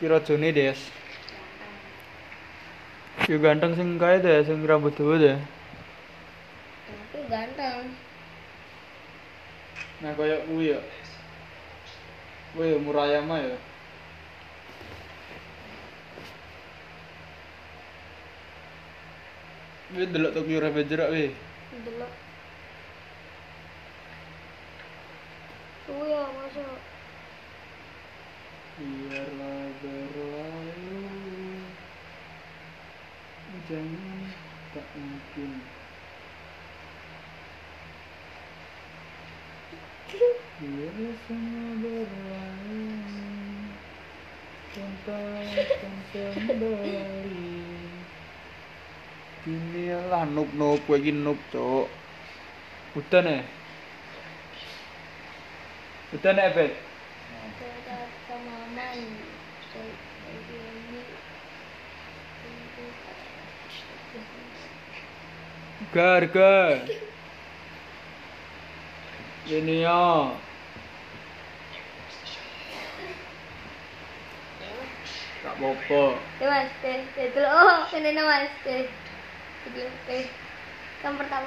Kira jone, Des. Yo ganteng sing kae deh, sing rambut dawa deh. Aku ganteng. Nah koyo kuwi ya. Kuwi ya Murayama ya. Wih, delok Tokyo Revenger wih. Delok. Kuwi ya masuk. Biarlah berlalu Jangan tak mungkin Biar semua berlalu akan kembali Ini lah noob noob gue gini noob cok. Udah nih Udah nih Bet Kata maman. Gar, gar. Ini ya. Tak apa-apa. Teh mas, teh dulu. Oh, ini mas, teh. Teh. Yang pertama